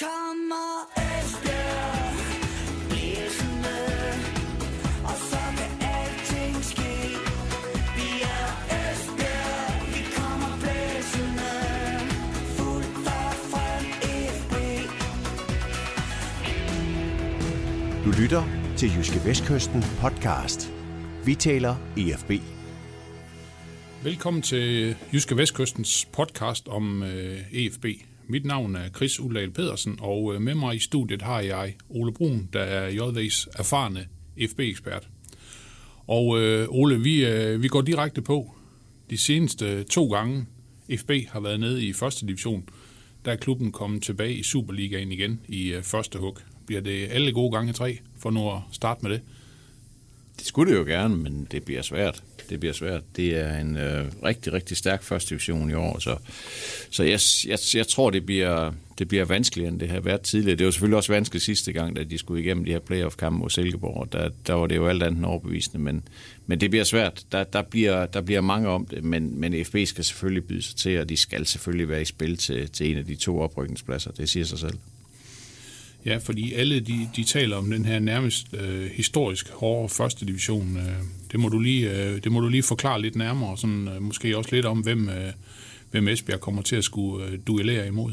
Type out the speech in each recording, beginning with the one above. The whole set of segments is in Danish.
kommer Esbjerg blæsende, og så kan alting ske. Vi er Esbjerg, vi kommer blæsende, fuldt og frem FB. Du lytter til Jyske Vestkysten podcast. Vi taler EFB. Velkommen til Jyske Vestkystens podcast om øh, EFB. Mit navn er Chris Uldal Pedersen, og øh, med mig i studiet har jeg Ole Brun, der er JV's erfarne FB-ekspert. Og øh, Ole, vi, øh, vi går direkte på. De seneste to gange FB har været nede i første division, der er klubben kommet tilbage i Superligaen igen i øh, første hug. Bliver det alle gode gange tre, for nu at starte med det? Det skulle det jo gerne, men det bliver svært. Det bliver svært. Det er en øh, rigtig, rigtig stærk første division i år, så, så jeg, jeg, jeg tror, det bliver, det bliver vanskeligere, end det har været tidligere. Det var selvfølgelig også vanskeligt sidste gang, da de skulle igennem de her playoff-kampe mod Silkeborg. Der, der var det jo alt andet end overbevisende, men, men det bliver svært. Der, der, bliver, der bliver mange om det, men, men FB skal selvfølgelig byde sig til, og de skal selvfølgelig være i spil til, til en af de to oprykningspladser. Det siger sig selv. Ja, fordi alle de, de taler om den her nærmest øh, historisk hårde første division. Øh, det, må du lige, øh, det må du lige forklare lidt nærmere, sådan, øh, måske også lidt om, hvem, øh, hvem Esbjerg kommer til at skulle øh, duellere imod.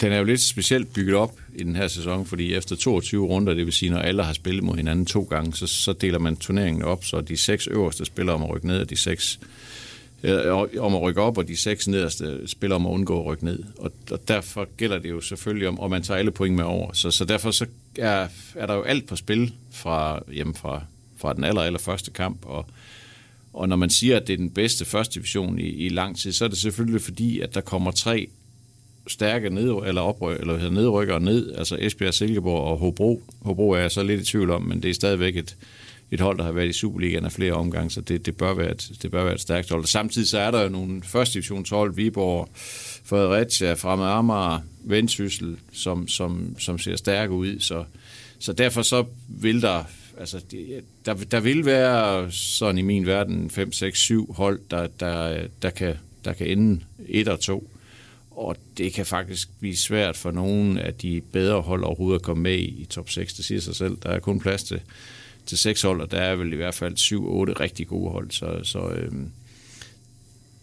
Den er jo lidt specielt bygget op i den her sæson, fordi efter 22 runder, det vil sige, når alle har spillet mod hinanden to gange, så, så deler man turneringen op, så de seks øverste spiller om at rykke ned, og de seks øh, Øh, om at rykke op, og de seks nederste spiller om at undgå at rykke ned. Og, og derfor gælder det jo selvfølgelig om, at man tager alle point med over. Så, så derfor så er, er der jo alt på spil fra, jamen fra, fra den aller, aller første kamp, og, og når man siger, at det er den bedste første division i, i lang tid, så er det selvfølgelig fordi, at der kommer tre stærke ned, eller opryk, eller hedder nedrykker ned, altså Esbjerg, Silkeborg og Hobro. Hobro er jeg så lidt i tvivl om, men det er stadigvæk et, et hold, der har været i Superligaen af flere omgange, så det, det, bør være et, det bør være et stærkt hold. Og samtidig så er der jo nogle første divisionshold, Viborg, Fredericia, Fremad Amager, Vendsyssel, som, som, som ser stærke ud, så, så derfor så vil der altså, der, der vil være sådan i min verden 5, 6, 7 hold, der, der, der, kan, der kan ende et og to og det kan faktisk blive svært for nogen af de bedre hold overhovedet at komme med i top 6. Det siger sig selv. Der er kun plads til, til seks hold, og der er vel i hvert fald 7-8 rigtig gode hold. Så, så øhm,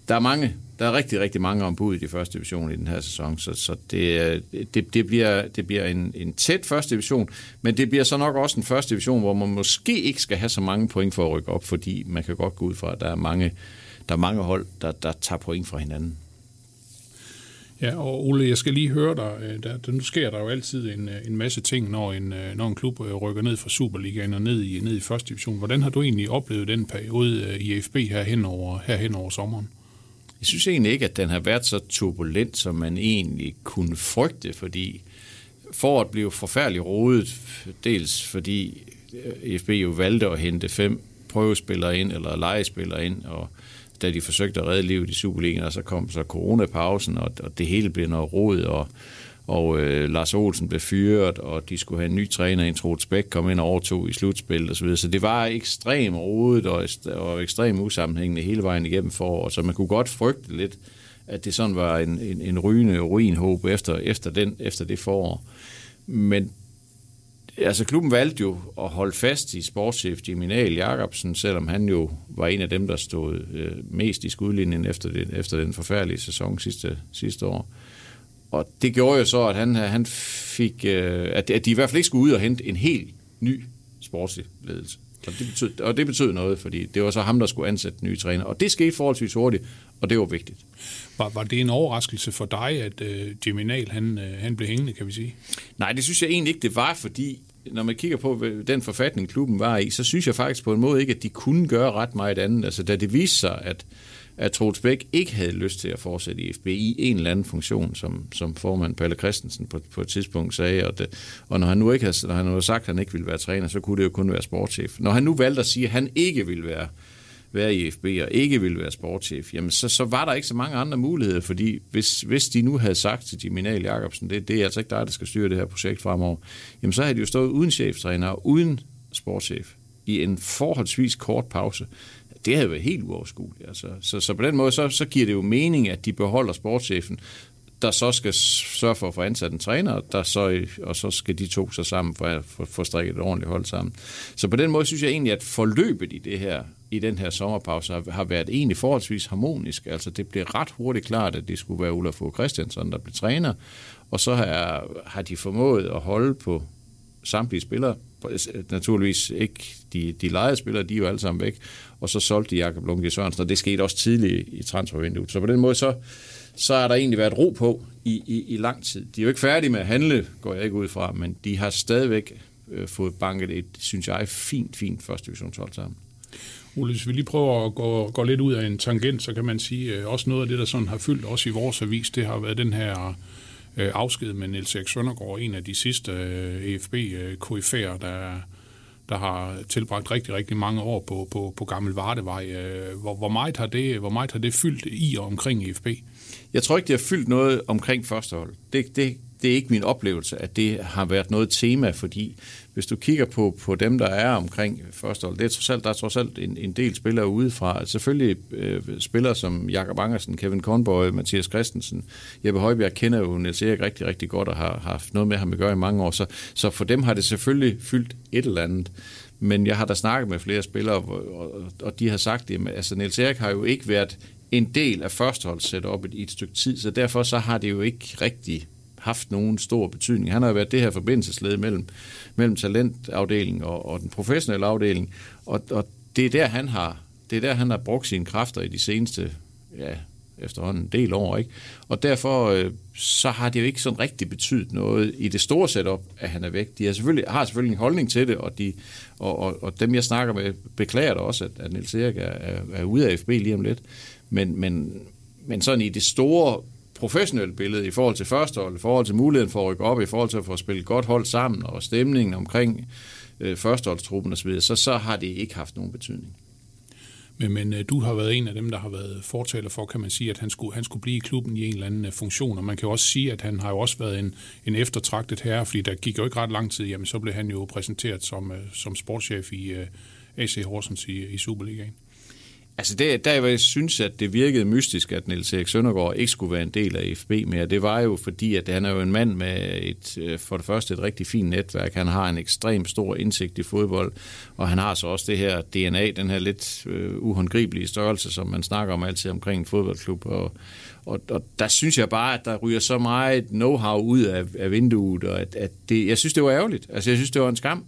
der er mange, der er rigtig, rigtig mange ombud i de første division i den her sæson, så, så det, øh, det, det, bliver, det bliver en, en tæt første division, men det bliver så nok også en første division, hvor man måske ikke skal have så mange point for at rykke op, fordi man kan godt gå ud fra, at der er mange, der er mange hold, der, der tager point fra hinanden. Ja, og Ole, jeg skal lige høre dig. Øh, der, der, nu sker der jo altid en, øh, en masse ting, når en, øh, når en klub rykker ned fra Superligaen og ned i, ned i første division. Hvordan har du egentlig oplevet den periode i FB her hen over, her hen over sommeren? Jeg synes egentlig ikke, at den har været så turbulent, som man egentlig kunne frygte, fordi foråret blev forfærdeligt rodet, dels fordi FB jo valgte at hente fem prøvespillere ind, eller legespillere ind, og da de forsøgte at redde livet i Superligaen, og så kom så coronapausen, og, og det hele blev noget rod, og, og øh, Lars Olsen blev fyret, og de skulle have en ny træner, en Troels Bæk kom ind og overtog i slutspillet osv., så, så det var ekstremt rodet og, og ekstremt usammenhængende hele vejen igennem foråret, så man kunne godt frygte lidt, at det sådan var en, en, en rygende ruinhåb efter, efter, den, efter det forår. Men altså klubben valgte jo at holde fast i sportschef Jiminal Jacobsen, selvom han jo var en af dem, der stod øh, mest i skudlinjen efter, det, efter den forfærdelige sæson sidste, sidste år. Og det gjorde jo så, at han, han fik, øh, at, at de i hvert fald ikke skulle ud og hente en helt ny sportslig ledelse. Og det, betød, og det betød noget, fordi det var så ham, der skulle ansætte nye træner. Og det skete forholdsvis hurtigt, og det var vigtigt. Var, var det en overraskelse for dig, at øh, Geminal han, øh, han blev hængende, kan vi sige? Nej, det synes jeg egentlig ikke, det var, fordi når man kigger på den forfatning, klubben var i, så synes jeg faktisk på en måde ikke, at de kunne gøre ret meget andet. Altså, da det viste sig, at, at Troels Bæk ikke havde lyst til at fortsætte i FB i en eller anden funktion, som, som formand Palle Christensen på, på et tidspunkt sagde, og, det, og når han nu ikke havde, når han havde sagt, at han ikke ville være træner, så kunne det jo kun være sportschef. Når han nu valgte at sige, at han ikke ville være være i FB og ikke ville være sportschef, jamen så, så var der ikke så mange andre muligheder, fordi hvis, hvis de nu havde sagt til Jiminal Jacobsen, det, det er altså ikke dig, der skal styre det her projekt fremover, jamen så havde de jo stået uden cheftræner og uden sportschef i en forholdsvis kort pause. Det havde været helt uoverskueligt. Altså. Så, så på den måde, så, så giver det jo mening, at de beholder sportschefen, der så skal sørge for at få ansat en træner, der så, og så skal de to så sammen for at få strikket et ordentligt hold sammen. Så på den måde synes jeg egentlig, at forløbet i det her i den her sommerpause har, har været egentlig forholdsvis harmonisk. Altså det blev ret hurtigt klart, at det skulle være Olaf Fogh Christiansen, der blev træner, og så har, har de formået at holde på samtlige spillere, øh, naturligvis ikke de, de lejede spillere, de er jo alle sammen væk, og så solgte de Jakob Lundke Sørensen, og det skete også tidligt i transfervinduet. Så på den måde, så, så har der egentlig været ro på i, i, i lang tid. De er jo ikke færdige med at handle, går jeg ikke ud fra, men de har stadigvæk øh, fået banket et, synes jeg, fint, fint første divisionshold sammen. Ole, hvis vi lige prøver at gå, gå lidt ud af en tangent, så kan man sige, øh, også noget af det, der sådan har fyldt også i vores avis, det har været den her øh, afsked med Niels Erik Søndergaard, en af de sidste øh, EFB-KF'er, øh, der, der har tilbragt rigtig, rigtig mange år på, på, på Gammel Vardevej. Øh, hvor, hvor, meget har det, hvor meget har det fyldt i og omkring EFB? Jeg tror ikke, det har fyldt noget omkring førstehold. Det, det, det er ikke min oplevelse, at det har været noget tema, fordi hvis du kigger på, på dem, der er omkring førstehold, det er trods alt, der er trods alt en, en del spillere udefra. Selvfølgelig øh, spillere som Jakob Angersen, Kevin Kornborg, Mathias Christensen, Jeppe Højbjerg kender jo Niels Erik rigtig, rigtig godt og har, har haft noget med ham at gøre i mange år, så, så for dem har det selvfølgelig fyldt et eller andet. Men jeg har da snakket med flere spillere, og, og de har sagt, at altså Niels Erik har jo ikke været en del af førsteholdssetupet i et stykke tid, så derfor så har det jo ikke rigtig haft nogen stor betydning. Han har jo været det her forbindelsesled mellem, mellem talentafdelingen og, og den professionelle afdeling, og, og det er der, han har det er der, han har brugt sine kræfter i de seneste, ja, efterhånden en del år, ikke? Og derfor øh, så har det jo ikke sådan rigtig betydet noget i det store setup, at han er væk. De har selvfølgelig, har selvfølgelig en holdning til det, og, de, og, og, og dem, jeg snakker med, beklager da også, at, at Niels Erik er, er, er ude af FB lige om lidt. Men, men, men sådan i det store professionelt billede i forhold til førstehold, i forhold til muligheden for at rykke op, i forhold til at få spillet godt hold sammen, og stemningen omkring øh, førsteholdstruppen osv., så, så har det ikke haft nogen betydning. Men, men øh, du har været en af dem, der har været fortaler for, kan man sige, at han skulle, han skulle blive i klubben i en eller anden øh, funktion. Og man kan jo også sige, at han har jo også været en, en eftertragtet herre, fordi der gik jo ikke ret lang tid, jamen så blev han jo præsenteret som, øh, som sportschef i AC Horsens i, i Superligaen. Altså det, der jeg synes, at det virkede mystisk, at Niels Erik Søndergaard ikke skulle være en del af FB mere. Det var jo fordi, at han er jo en mand med et, øh, for det første et rigtig fint netværk. Han har en ekstrem stor indsigt i fodbold, og han har så også det her DNA, den her lidt øh, uhåndgribelige størrelse, som man snakker om altid omkring en fodboldklub. Og, og, og der synes jeg bare, at der ryger så meget know-how ud af, af vinduet, og at, at det, jeg synes, det var ærgerligt. Altså jeg synes, det var en skam,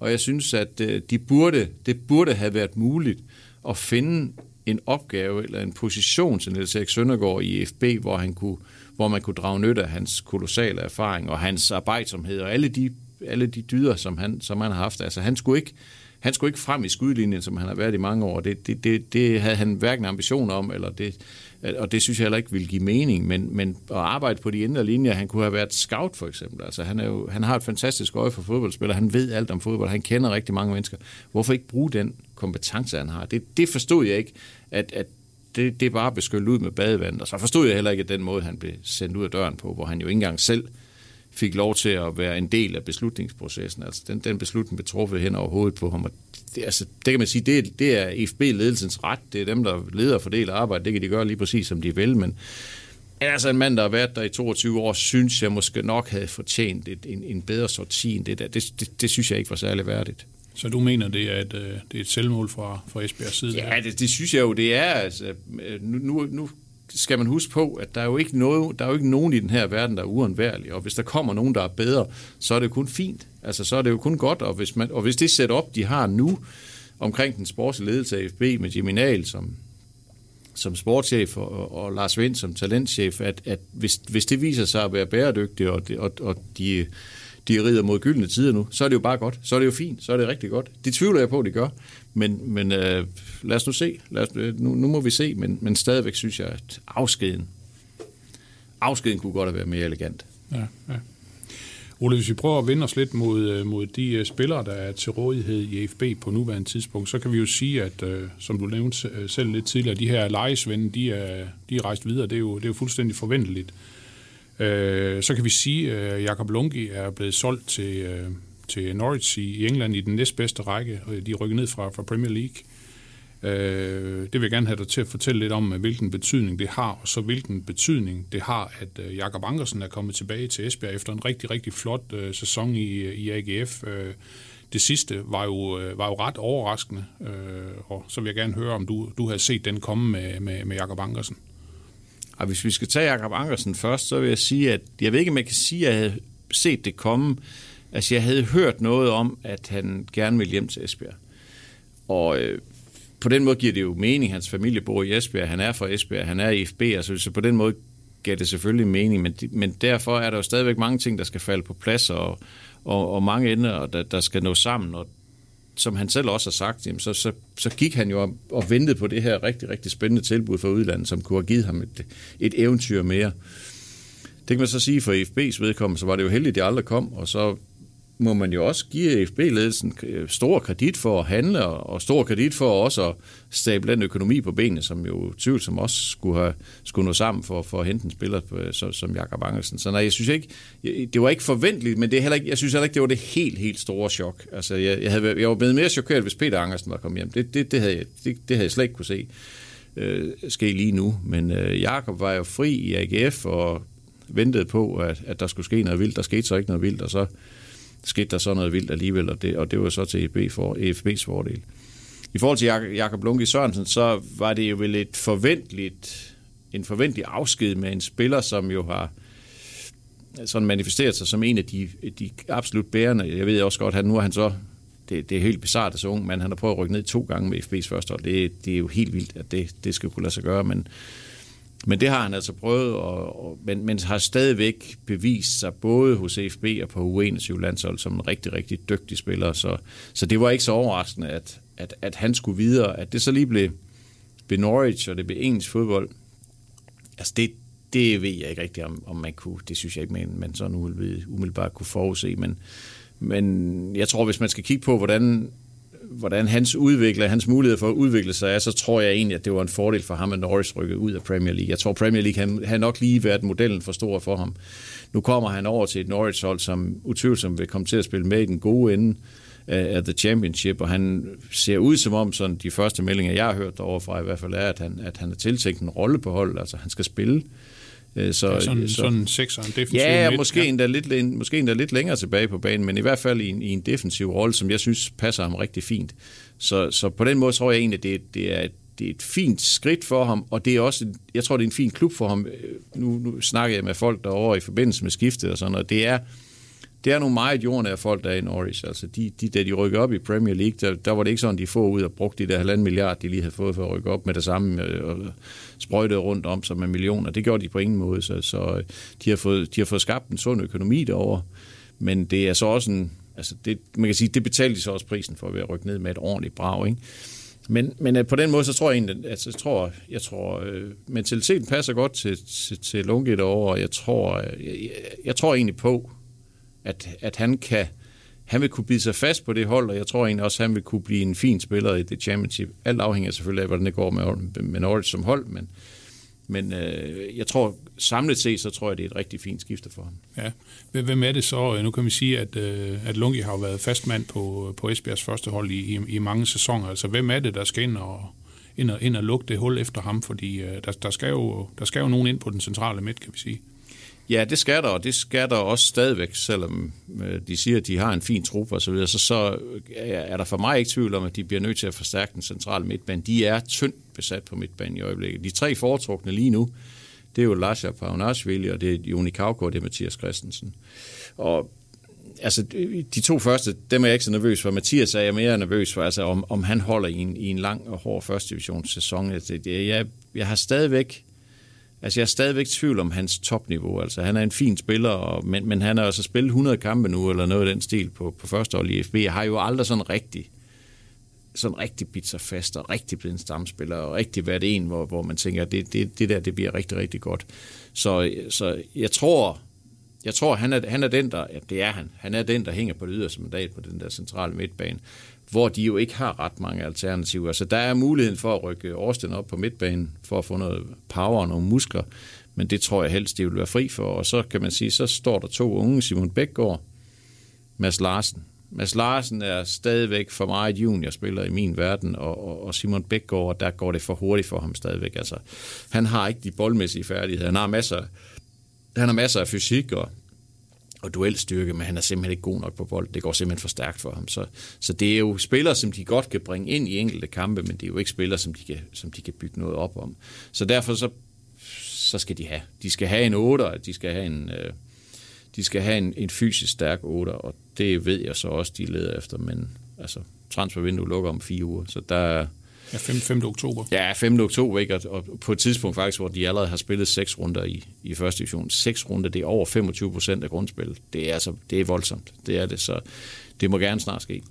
og jeg synes, at uh, de burde, det burde have været muligt at finde en opgave eller en position til Niels Erik Søndergaard i FB, hvor, han kunne, hvor man kunne drage nytte af hans kolossale erfaring og hans arbejdsomhed og alle de, alle de dyder, som han, som han har haft. Altså han skulle ikke, han skulle ikke frem i skudlinjen, som han har været i mange år. Det, det, det, det havde han hverken ambition om, eller det, og det synes jeg heller ikke ville give mening, men, men at arbejde på de indre linjer, han kunne have været scout for eksempel. Altså, han, er jo, han har et fantastisk øje for fodboldspillere, han ved alt om fodbold, han kender rigtig mange mennesker. Hvorfor ikke bruge den kompetence, han har? Det, det forstod jeg ikke, at, at det, det er bare beskyldt ud med badevand, og så forstod jeg heller ikke, den måde, han blev sendt ud af døren på, hvor han jo ikke engang selv fik lov til at være en del af beslutningsprocessen. Altså den, den beslutning blev truffet hen over hovedet på ham, og det, altså, det kan man sige, det, det er FB-ledelsens ret. Det er dem, der leder og fordeler arbejde. Det kan de gøre lige præcis, som de vil, men altså en mand, der har været der i 22 år, synes jeg måske nok havde fortjent et, en, en bedre sorti end det der. Det, det, det synes jeg ikke var særlig værdigt. Så du mener, det er et, øh, det er et selvmål fra, fra Esbjergs side? Ja, det, det synes jeg jo, det er. Altså, nu, nu, nu skal man huske på, at der er, jo ikke noget, der er jo ikke nogen i den her verden, der er uundværlig, og hvis der kommer nogen, der er bedre, så er det kun fint. Altså, så er det jo kun godt, og hvis, man, og hvis det setup, de har nu, omkring den sportslige ledelse af FB med Jimmy Nahl som, som sportschef og, og Lars Vind som talentchef, at, at hvis, hvis det viser sig at være bæredygtigt, og, og, og de, de rider mod gyldne tider nu, så er det jo bare godt. Så er det jo fint. Så er det rigtig godt. Det tvivler jeg på, at de gør. Men, men øh, lad os nu se. Lad os, øh, nu, nu må vi se, men, men stadigvæk synes jeg, at afskeden, afskeden kunne godt have været mere elegant. Ja, ja. Ole, hvis vi prøver at vende os lidt mod, øh, mod de øh, spillere, der er til rådighed i FB på nuværende tidspunkt, så kan vi jo sige, at som du nævnte selv lidt tidligere, de her lejesvende, de er, de er rejst videre. Det er jo, det er jo fuldstændig forventeligt. Så kan vi sige, at Jakob Lungi er blevet solgt til, til Norwich i England i den næstbedste række. De rykker ned fra, fra Premier League. Øh, det vil jeg gerne have dig til at fortælle lidt om, hvilken betydning det har, og så hvilken betydning det har, at øh, Jakob Ankersen er kommet tilbage til Esbjerg efter en rigtig, rigtig flot øh, sæson i, øh, i AGF. Det sidste var jo, var jo ret overraskende, øh, og så vil jeg gerne høre, om du, du har set den komme med, med, med Jakob Ankersen. Og hvis vi skal tage Jakob Ankersen først, så vil jeg sige, at jeg ved ikke, om jeg kan sige, at jeg havde set det komme. Altså, jeg havde hørt noget om, at han gerne ville hjem til Esbjerg. Og øh, på den måde giver det jo mening. Hans familie bor i Esbjerg, han er fra Esbjerg, han er i FB, altså så på den måde giver det selvfølgelig mening, men, men derfor er der jo stadigvæk mange ting, der skal falde på plads, og, og, og mange ender, der, der skal nå sammen, og som han selv også har sagt, jamen, så, så, så gik han jo og, og ventede på det her rigtig, rigtig spændende tilbud fra udlandet, som kunne have givet ham et, et eventyr mere. Det kan man så sige for FB's vedkommende, så var det jo heldigt, at det aldrig kom, og så må man jo også give FB-ledelsen øh, stor kredit for at handle, og stor kredit for også at stable den økonomi på benene, som jo tvivlsomt også skulle, have, skulle nå sammen for, for at hente en spiller øh, som, som Jakob Angelsen. Så nej, jeg synes ikke, det var ikke forventeligt, men det er heller ikke, jeg synes heller ikke, det var det helt, helt store chok. Altså, jeg, jeg, havde, jeg var blevet mere chokeret, hvis Peter Angersen var kommet hjem. Det, det, det, havde, jeg, det, det havde jeg slet ikke kunne se øh, ske lige nu. Men øh, Jakob var jo fri i AGF og ventede på, at, at der skulle ske noget vildt. Der skete så ikke noget vildt, og så skete der så noget vildt alligevel, og det, og det var så til EFB for, EFB's fordel. I forhold til Jakob Lunke Sørensen, så var det jo vel et forventeligt, en forventelig afsked med en spiller, som jo har sådan manifesteret sig som en af de, de absolut bærende. Jeg ved også godt, at nu er han så, det, det er helt bizart at så ung, men han har prøvet at rykke ned to gange med FB's første hold. Det, det er jo helt vildt, at det, det skal kunne lade sig gøre, men men det har han altså prøvet, og, og, men, men har stadigvæk bevist sig både hos FB og på U21-landshold som en rigtig, rigtig dygtig spiller. Så, så det var ikke så overraskende, at, at, at han skulle videre. At det så lige blev, blev Norwich, og det blev engelsk fodbold, altså det, det ved jeg ikke rigtigt, om, om man kunne. Det synes jeg ikke, man, man sådan umiddelbart kunne forudse. Men, men jeg tror, hvis man skal kigge på, hvordan hvordan hans udvikler, hans mulighed for at udvikle sig er, så tror jeg egentlig, at det var en fordel for ham, at Norris rykkede ud af Premier League. Jeg tror, Premier League har nok lige været modellen for stor for ham. Nu kommer han over til et Norwich-hold, som utvivlsomt vil komme til at spille med i den gode ende af The Championship, og han ser ud som om, sådan de første meldinger, jeg har hørt derovre fra i hvert fald, er, at han, at han er tiltænkt en rolle på holdet, altså han skal spille. Øh, så, ja, sådan, så, sådan en sekser, en defensiv Ja, midt, måske, ja. Endda lidt, måske endda lidt længere tilbage på banen, men i hvert fald i en, i en defensiv rolle, som jeg synes passer ham rigtig fint. Så, så på den måde tror jeg egentlig, at det, det er det er et fint skridt for ham, og det er også, jeg tror, det er en fin klub for ham. Øh, nu, nu snakker jeg med folk derovre i forbindelse med skiftet og sådan noget. Det er, det er nogle meget jordnære folk, der er i Norwich. Altså, de, de, da de rykker op i Premier League, der, der var det ikke sådan, de få ud og brugte de der halvanden milliard, de lige havde fået for at rykke op med det samme øh, og sprøjtede rundt om sig med millioner. Det gjorde de på ingen måde, så, så øh, de, har fået, de har fået skabt en sund økonomi derovre. Men det er så også en, altså det, man kan sige, det betalte de så også prisen for ved at rykke ned med et ordentligt brag, ikke? Men, men øh, på den måde, så tror jeg egentlig, altså, jeg tror, jeg tror øh, mentaliteten passer godt til, til, til Lunke derovre, og jeg tror, jeg, jeg, jeg tror egentlig på, at, at han kan han vil kunne bide sig fast på det hold, og jeg tror egentlig også, at han vil kunne blive en fin spiller i det championship. Alt afhænger selvfølgelig af, hvordan det går med, med Norwich som hold, men, men øh, jeg tror, samlet set, så tror jeg, det er et rigtig fint skifte for ham. Ja. Hvem er det så? Øh, nu kan vi sige, at, øh, at Lungi har været fastmand på, på Esbjergs første hold i, i, i mange sæsoner. Altså, hvem er det, der skal ind og, ind og, ind og lukke det hul efter ham? Fordi øh, der, der, skal jo, der skal jo nogen ind på den centrale midt, kan vi sige. Ja, det skal der, og det skal der også stadigvæk, selvom øh, de siger, at de har en fin trup og så videre, så, så er der for mig ikke tvivl om, at de bliver nødt til at forstærke den centrale midtbane. De er tyndt besat på midtbanen i øjeblikket. De tre foretrukne lige nu, det er jo Lasha Paunashvili, og det er Joni Kauko, og det er Mathias Christensen. Og altså, de to første, dem er jeg ikke så nervøs for. Mathias er jeg mere nervøs for, altså, om, om han holder i en, i en lang og hård første divisionssæson. Altså, jeg, jeg har stadigvæk Altså, jeg er stadigvæk i tvivl om hans topniveau. Altså, han er en fin spiller, og, men, men han har altså spillet 100 kampe nu, eller noget af den stil på, på første hold i FB. Jeg har jo aldrig sådan rigtig sådan rigtig bidt sig fast, og rigtig blevet en stamspiller, og rigtig været en, hvor, hvor man tænker, det, det, det der, det bliver rigtig, rigtig godt. Så, så jeg tror, jeg tror, han er, han er den, der, ja, det er han, han er den, der hænger på det yderste mandat på den der centrale midtbane hvor de jo ikke har ret mange alternativer. Så der er muligheden for at rykke Årsten op på midtbanen, for at få noget power og nogle muskler, men det tror jeg helst, det vil være fri for. Og så kan man sige, så står der to unge, Simon Bækgaard, Mads Larsen, Mads Larsen er stadigvæk for mig et juniorspiller i min verden, og, og, og Simon Bækgaard, der går det for hurtigt for ham stadigvæk. Altså, han har ikke de boldmæssige færdigheder. Han har masser, han har masser af fysik og, og duelstyrke, men han er simpelthen ikke god nok på bold. Det går simpelthen for stærkt for ham. Så, så det er jo spillere, som de godt kan bringe ind i enkelte kampe, men det er jo ikke spillere, som de kan, som de kan bygge noget op om. Så derfor så, så skal de have. De skal have en 8'er, de skal have en, øh, de skal have en, en fysisk stærk 8, og det ved jeg så også, de leder efter, men altså, transfervinduet lukker om fire uger, så der Ja, 5. 5. oktober. Ja, 5. oktober, ikke? Og, og på et tidspunkt faktisk, hvor de allerede har spillet seks runder i, i første division. Seks runder, det er over 25 procent af grundspillet. Det er altså, det er voldsomt. Det er det, så det må gerne snart ske.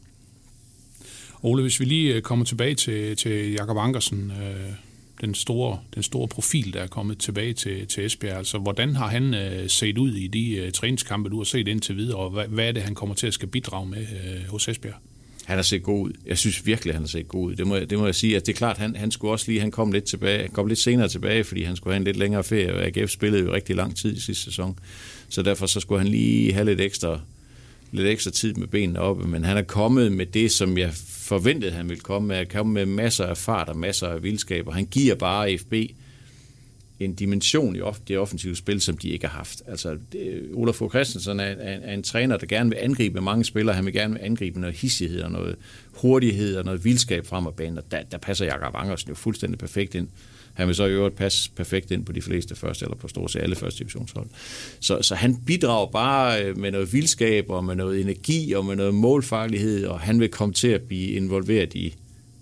Ole, hvis vi lige øh, kommer tilbage til, til Jakob Ankersen, øh, den, store, den store profil, der er kommet tilbage til, til Esbjerg, altså hvordan har han øh, set ud i de øh, træningskampe, du har set indtil videre, og hvad, hvad er det, han kommer til at skal bidrage med øh, hos Esbjerg? Han har set god ud. Jeg synes virkelig, han har set god ud. Det må, det må jeg sige. Altså, det er klart, han, han skulle også lige, han kom lidt tilbage, han kom lidt senere tilbage, fordi han skulle have en lidt længere ferie, og AGF spillede jo rigtig lang tid i sidste sæson. Så derfor så skulle han lige have lidt ekstra, lidt ekstra tid med benene oppe, men han er kommet med det, som jeg forventede, han ville komme med. Han kom med masser af fart og masser af vildskab, og han giver bare FB en dimension i det offensive spil, som de ikke har haft. Altså, det, Olaf Fogh Christensen er, er, er en træner, der gerne vil angribe mange spillere. Han vil gerne angribe noget hissighed og noget hurtighed og noget vildskab frem og banen, og der, der passer Jakob Angersen jo fuldstændig perfekt ind. Han vil så i øvrigt passe perfekt ind på de fleste første, eller på stort set alle første divisionshold. Så, så han bidrager bare øh, med noget vildskab, og med noget energi, og med noget målfarlighed, og han vil komme til at blive involveret i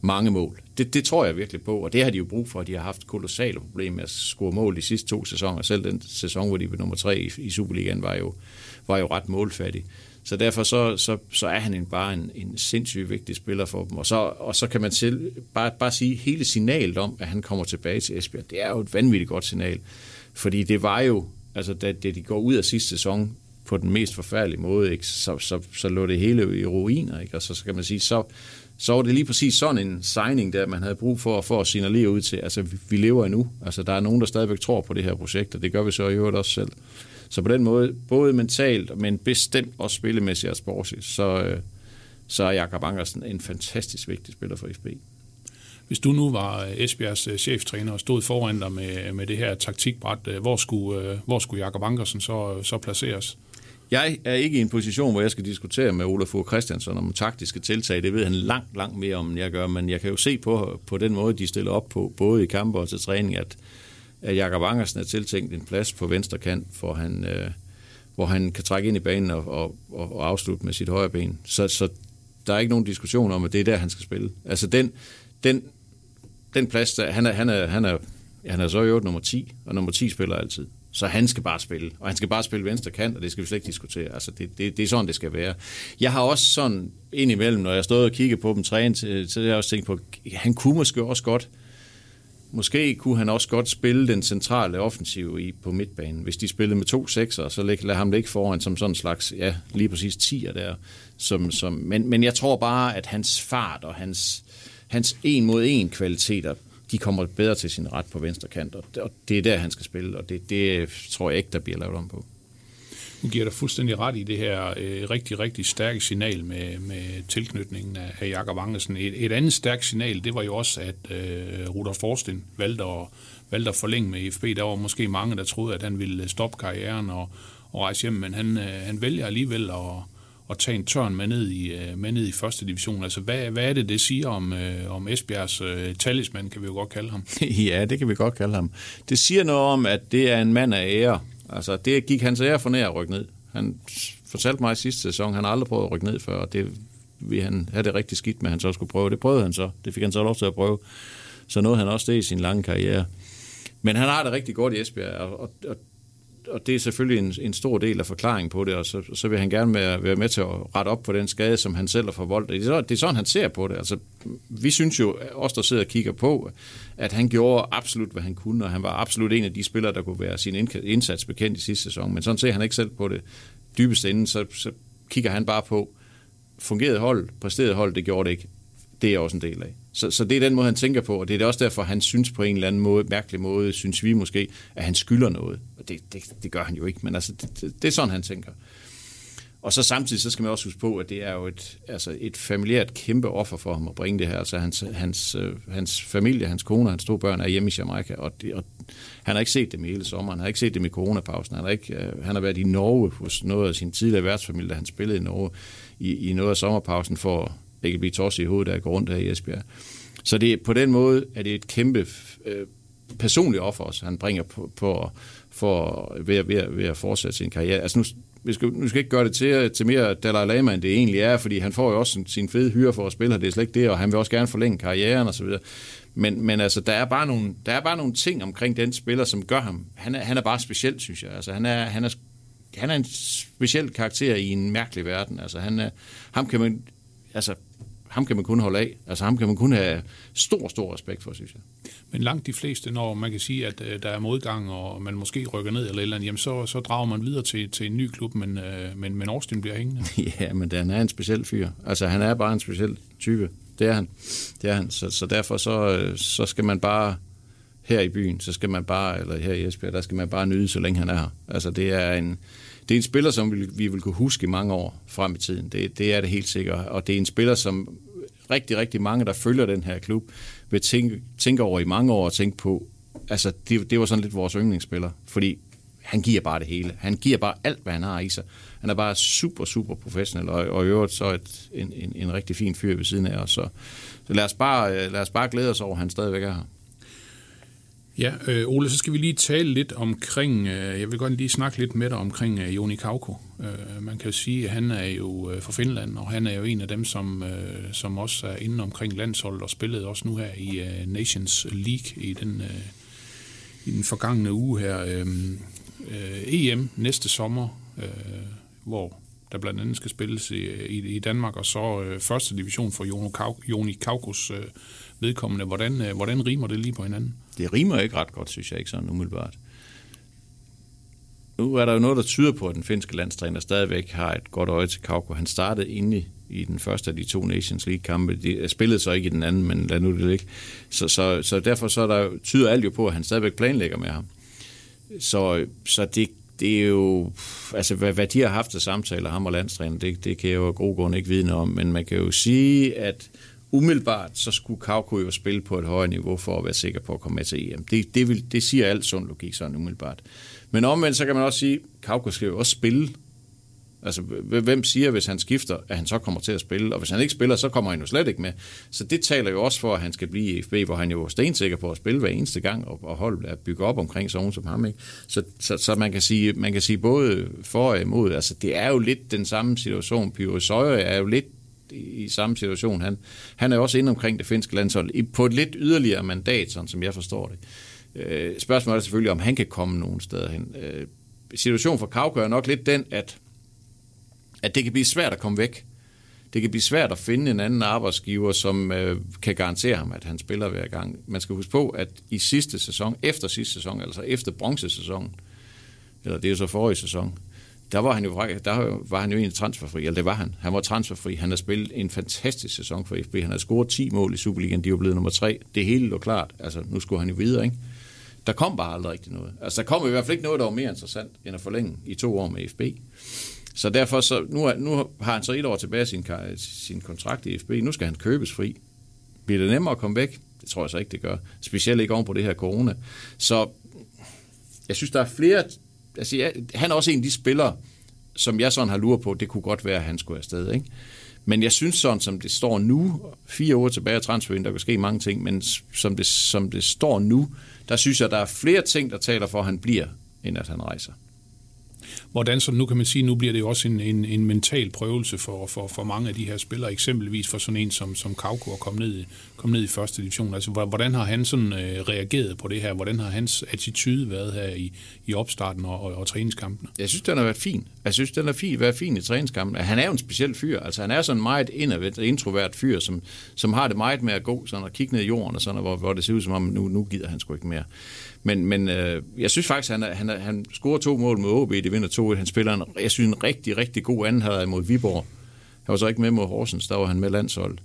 mange mål. Det, det tror jeg virkelig på, og det har de jo brug for. De har haft kolossale problemer med at score mål de sidste to sæsoner. Selv den sæson, hvor de blev nummer tre i, i Superligaen, var jo, var jo ret målfattig. Så derfor så, så, så er han en, bare en, en sindssygt vigtig spiller for dem. Og så, og så kan man selv bare, bare sige hele signalet om, at han kommer tilbage til Esbjerg. Det er jo et vanvittigt godt signal. Fordi det var jo, altså da, da de går ud af sidste sæson på den mest forfærdelige måde, ikke, så, så, så lå det hele i ruiner. Ikke? Og så, så kan man sige, så, så var det lige præcis sådan en signing, der man havde brug for, for at signalere ud til, altså vi, lever endnu. Altså der er nogen, der stadigvæk tror på det her projekt, og det gør vi så i øvrigt også selv. Så på den måde, både mentalt, men bestemt også spillemæssigt og sportsligt, så, øh, så er Jakob Ankersen en fantastisk vigtig spiller for FB. Hvis du nu var øh, Esbjergs øh, cheftræner og stod foran dig med, med det her taktikbræt, hvor skulle, hvor skulle Jakob Ankersen så, så placeres? Jeg er ikke i en position, hvor jeg skal diskutere med Olaf Fogh Christiansen om taktiske tiltag. Det ved han langt, langt mere om, end jeg gør. Men jeg kan jo se på, på den måde, de stiller op på, både i kampe og til træning, at, at Jakob Angersen er tiltænkt en plads på venstre kant, hvor han, øh, hvor han kan trække ind i banen og, og, og afslutte med sit højre ben. Så, så der er ikke nogen diskussion om, at det er der, han skal spille. Altså den, den, den plads, der, han er, han er, han er, han er så i øvrigt nummer 10, og nummer 10 spiller altid. Så han skal bare spille, og han skal bare spille venstre kant, og det skal vi slet ikke diskutere. Altså, det, det, det er sådan, det skal være. Jeg har også sådan indimellem, når jeg stod og kiggede på dem træne, øh, så har jeg også tænkt på, han kunne måske også godt, måske kunne han også godt spille den centrale offensiv i, på midtbanen. Hvis de spillede med to sekser, så lad ham ligge foran som sådan en slags, ja, lige præcis tier der. Som, som, men, men jeg tror bare, at hans fart og hans, hans en mod en kvaliteter de kommer bedre til sin ret på venstre kant, og det er der, han skal spille, og det, det tror jeg ikke, der bliver lavet om på. Nu giver dig fuldstændig ret i det her øh, rigtig, rigtig stærke signal med, med tilknytningen af, af Jakob Angersen. Et, et andet stærkt signal, det var jo også, at øh, Rudolf Forsten valgte at, valgte at forlænge med IFB. Der var måske mange, der troede, at han ville stoppe karrieren og, og rejse hjem, men han, øh, han vælger alligevel at, at tage en tørn med ned i, øh, med ned i første division. Altså, hvad, hvad er det, det siger om, øh, om Esbjergs øh, talisman, kan vi jo godt kalde ham? ja, det kan vi godt kalde ham. Det siger noget om, at det er en mand af ære. Altså, det gik hans ære for nær at rykke ned. Han fortalte mig i sidste sæson, han har aldrig prøvet at rykke ned før, og det ville han have det rigtig skidt med, at han så skulle prøve. Det prøvede han så. Det fik han så lov til at prøve. Så nåede han også det i sin lange karriere. Men han har det rigtig godt i Esbjerg, og, og, og og det er selvfølgelig en, en stor del af forklaringen på det, og så, så vil han gerne være, være med til at rette op på den skade, som han selv har forvoldt. Det er, det er sådan, han ser på det. Altså, vi synes jo, os der sidder og kigger på, at han gjorde absolut, hvad han kunne, og han var absolut en af de spillere, der kunne være sin indsats bekendt i sidste sæson. Men sådan ser han ikke selv på det. Dybest inden, så, så kigger han bare på, fungerede hold, præsterede hold, det gjorde det ikke. Det er også en del af. Så, så det er den måde, han tænker på, og det er også derfor, han synes på en eller anden måde, mærkelig måde, synes vi måske, at han skylder noget. Og det, det, det gør han jo ikke, men altså, det, det, det er sådan, han tænker. Og så samtidig så skal man også huske på, at det er jo et, altså et familiært kæmpe offer for ham at bringe det her. Altså hans, hans, øh, hans familie, hans kone og hans to børn er hjemme i Jamaica, og, det, og han har ikke set dem i hele sommeren. Han har ikke set dem i coronapausen. Han har, ikke, øh, han har været i Norge hos noget af sin tidligere værtsfamilie, da han spillede i Norge i, i noget af sommerpausen for det kan blive tosset i hovedet, der går rundt her i Esbjerg. Så det, på den måde er det et kæmpe øh, personligt offer også, han bringer på, på for, ved, ved, ved at fortsætte sin karriere. Altså nu, vi skal, nu skal ikke gøre det til, til mere Dalai Lama, end det egentlig er, fordi han får jo også sin, sin fede hyre for at spille, og det er slet ikke det, og han vil også gerne forlænge karrieren osv. Men, men altså, der er, bare nogle, der er bare nogle ting omkring den spiller, som gør ham. Han er, han er bare speciel, synes jeg. Altså, han er, han er, han er en speciel karakter i en mærkelig verden. Altså, han er, ham kan man, altså, ham kan man kun holde af. Altså ham kan man kun have stor, stor respekt for, synes jeg. Men langt de fleste, når man kan sige, at øh, der er modgang, og man måske rykker ned eller eller andet, jamen så, så drager man videre til, til en ny klub, men, øh, men, men Austin bliver hængende. ja, men han er en speciel fyr. Altså han er bare en speciel type. Det er han. Det er han. Så, så derfor så, øh, så skal man bare her i byen, så skal man bare, eller her i Esbjerg, der skal man bare nyde, så længe han er her. Altså det er en, det er en spiller, som vi, vi vil kunne huske i mange år frem i tiden. Det, det er det helt sikkert. Og det er en spiller, som rigtig, rigtig mange, der følger den her klub, vil tænke, tænke over i mange år og tænke på, altså det, det var sådan lidt vores yndlingsspiller, fordi han giver bare det hele. Han giver bare alt, hvad han har i sig. Han er bare super, super professionel, og, og i øvrigt så et, en, en, en rigtig fin fyr ved siden af os. Så, så lad, os bare, øh, lad os bare glæde os over, at han stadigvæk er her. Ja, øh, Ole, så skal vi lige tale lidt omkring, øh, jeg vil godt lige snakke lidt med dig omkring øh, Joni Kauko. Øh, man kan jo sige, at han er jo øh, fra Finland, og han er jo en af dem, som, øh, som også er inde omkring landsholdet og spillede også nu her i øh, Nations League i den, øh, i den forgangne uge her. Øh, øh, EM næste sommer, øh, hvor der blandt andet skal spilles i, i, i Danmark, og så øh, første division for Joni Kaukos øh, vedkommende. Hvordan, øh, hvordan rimer det lige på hinanden? Det rimer ikke ret godt, synes jeg ikke sådan umiddelbart. Nu er der jo noget, der tyder på, at den finske landstræner stadigvæk har et godt øje til Kauko. Han startede inde i den første af de to Nations League-kampe. De øh, spillede så ikke i den anden, men lad nu det ligge. Så, så, så derfor så der, tyder alt jo på, at han stadigvæk planlægger med ham. Så, øh, så det, det er jo, altså hvad, hvad de har haft af samtaler, ham og landstræner, det, det kan jeg jo af god grund ikke vide om, men man kan jo sige, at umiddelbart så skulle Kauko jo spille på et højere niveau for at være sikker på at komme med til EM. Det, det, vil, det siger alt sund logik sådan umiddelbart. Men omvendt så kan man også sige, at Kauko skal jo også spille. Altså, hvem siger, hvis han skifter, at han så kommer til at spille? Og hvis han ikke spiller, så kommer han jo slet ikke med. Så det taler jo også for, at han skal blive i FB, hvor han jo er stensikker på at spille hver eneste gang, og, og holde at bygge op omkring sådan som ham. Ikke? Så, så, så, man, kan sige, man kan sige både for og imod. Altså, det er jo lidt den samme situation. Pio Søjer er jo lidt i samme situation. Han, han er også inde omkring det finske landshold på et lidt yderligere mandat, sådan som jeg forstår det. Øh, spørgsmålet er selvfølgelig, om han kan komme nogen steder hen. Øh, situationen for Kauko er nok lidt den, at, at det kan blive svært at komme væk. Det kan blive svært at finde en anden arbejdsgiver, som øh, kan garantere ham, at han spiller hver gang. Man skal huske på, at i sidste sæson, efter sidste sæson, altså efter bronzesæsonen, eller det er så forrige sæson, der var han jo, der var han jo egentlig transferfri, eller det var han. Han var transferfri. Han har spillet en fantastisk sæson for FB. Han har scoret 10 mål i Superligaen. De var blevet nummer 3. Det hele lå klart. Altså, nu skulle han jo videre, ikke? Der kom bare aldrig rigtig noget. Altså, der kom i hvert fald ikke noget, der var mere interessant, end at forlænge i to år med FB. Så derfor, så, nu, er, nu har han så et år tilbage sin, sin kontrakt i FB. Nu skal han købes fri. Bliver det nemmere at komme væk? Det tror jeg så ikke, det gør. Specielt ikke oven på det her corona. Så jeg synes, der er flere altså, jeg, han er også en af de spillere, som jeg sådan har luret på, det kunne godt være, at han skulle afsted. Ikke? Men jeg synes sådan, som det står nu, fire år tilbage af transferen, der kan ske mange ting, men som det, som det står nu, der synes jeg, der er flere ting, der taler for, at han bliver, end at han rejser. Hvordan så nu kan man sige, nu bliver det jo også en, en, en mental prøvelse for, for, for mange af de her spillere, eksempelvis for sådan en som, som Kauko at komme ned, komme ned i første division. Altså, hvordan har han sådan øh, reageret på det her? Hvordan har hans attitude været her i, i opstarten og, og, og træningskampene? Jeg synes, den har været fin. Jeg synes, den har fin, været fin i træningskampen. Han er jo en speciel fyr. Altså, han er sådan en meget indadvendt, introvert fyr, som, som har det meget med at gå sådan og kigge ned i jorden, og sådan, hvor, hvor det ser ud som om, nu, nu gider han sgu ikke mere. Men, men øh, jeg synes faktisk, han, han, han scorer to mål mod OB, det vinder 2-1. Han spiller en, jeg synes, en rigtig, rigtig god anden halvleg mod Viborg. Han var så ikke med mod Horsens, der var han med landshold.